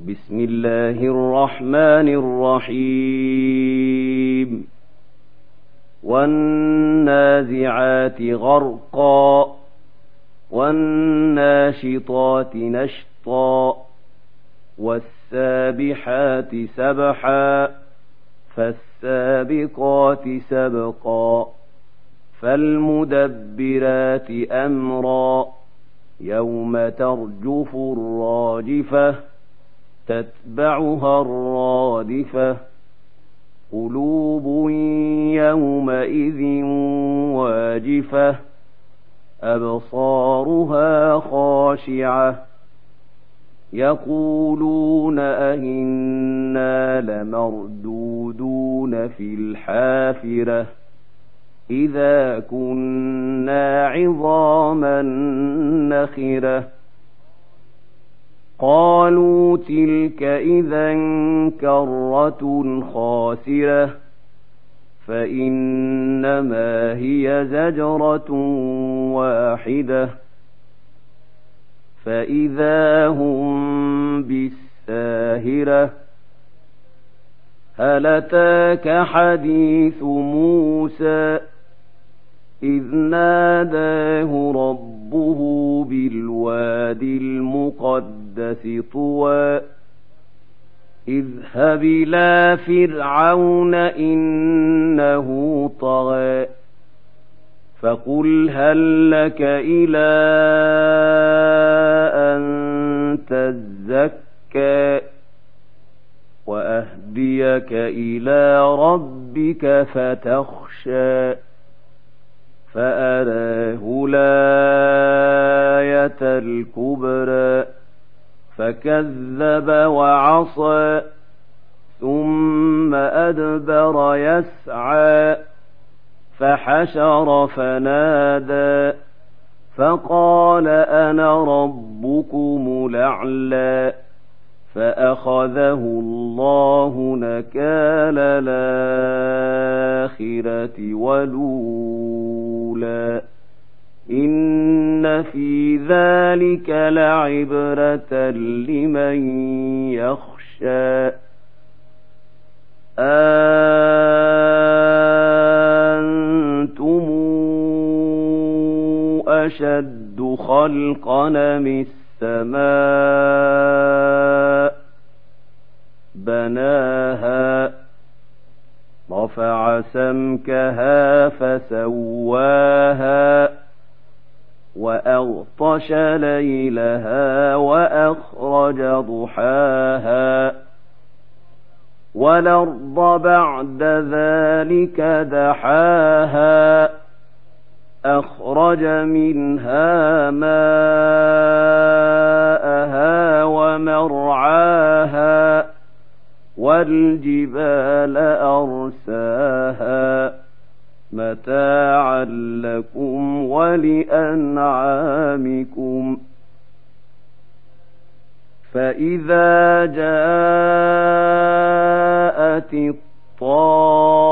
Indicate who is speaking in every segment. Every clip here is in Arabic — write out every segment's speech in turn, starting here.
Speaker 1: بسم الله الرحمن الرحيم. والنازعات غرقا والناشطات نشطا والسابحات سبحا فالسابقات سبقا فالمدبرات أمرا يوم ترجف الراجفة تتبعها الرادفة قلوب يومئذ واجفة أبصارها خاشعة يقولون أئنا لمردودون في الحافرة إذا كنا عظاما نخرة قالوا تلك إذا كرة خاسرة فإنما هي زجرة واحدة. فإذا هم بالساهرة هل أتاك حديث موسى؟ إذ ناداه ربه بالواد المقدس. طوى اذهب إلى فرعون إنه طغى فقل هل لك إلى أن تزكى وأهديك إلى ربك فتخشى فأراه الآية الكبرى فكذب وعصى ثم أدبر يسعى فحشر فنادى فقال أنا ربكم الأعلى فأخذه الله نكال الآخرة ولولا ان في ذلك لعبره لمن يخشى. أنتم أشد خلقا من السماء بناها رفع سمكها فسواها وأغطش ليلها وأخرج ضحاها والأرض بعد ذلك دحاها أخرج منها ماءها ومرعاها والجبال أرساها متاعا لكم ولأنعامكم. فإذا جاءت الطامة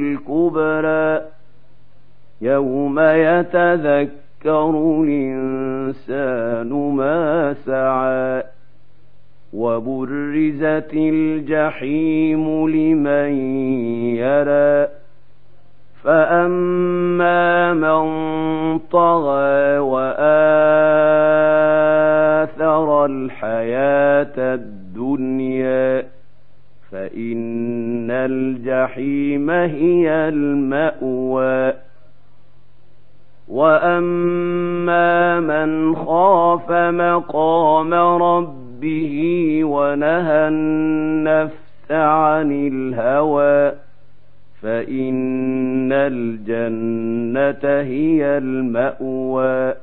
Speaker 1: الكبرى يوم يتذكر الإنسان ما سعى وبرزت الجحيم لمن يرى. فأما من طغى وآثر الحياة الدنيا فإن الجحيم هي المأوى. وأما من خاف مقام ربه ونهى النفس عن الهوى فإن الجنة هي المأوى.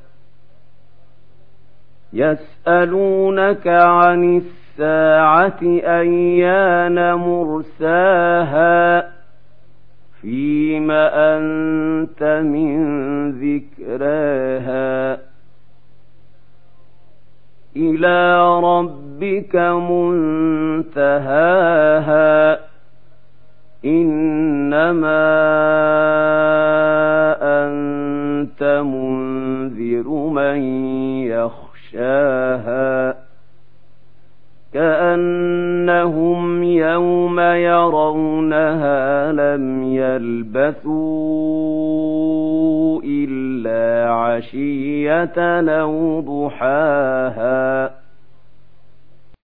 Speaker 1: يسألونك عن الساعة أيان مرساها فيم أنت من ذكراها. إلى ربك منتهاها. إنما أنت منذر من يخشاها. كأنهم يوم يرونها لم يلبثوا إلا عشية أو ضحاها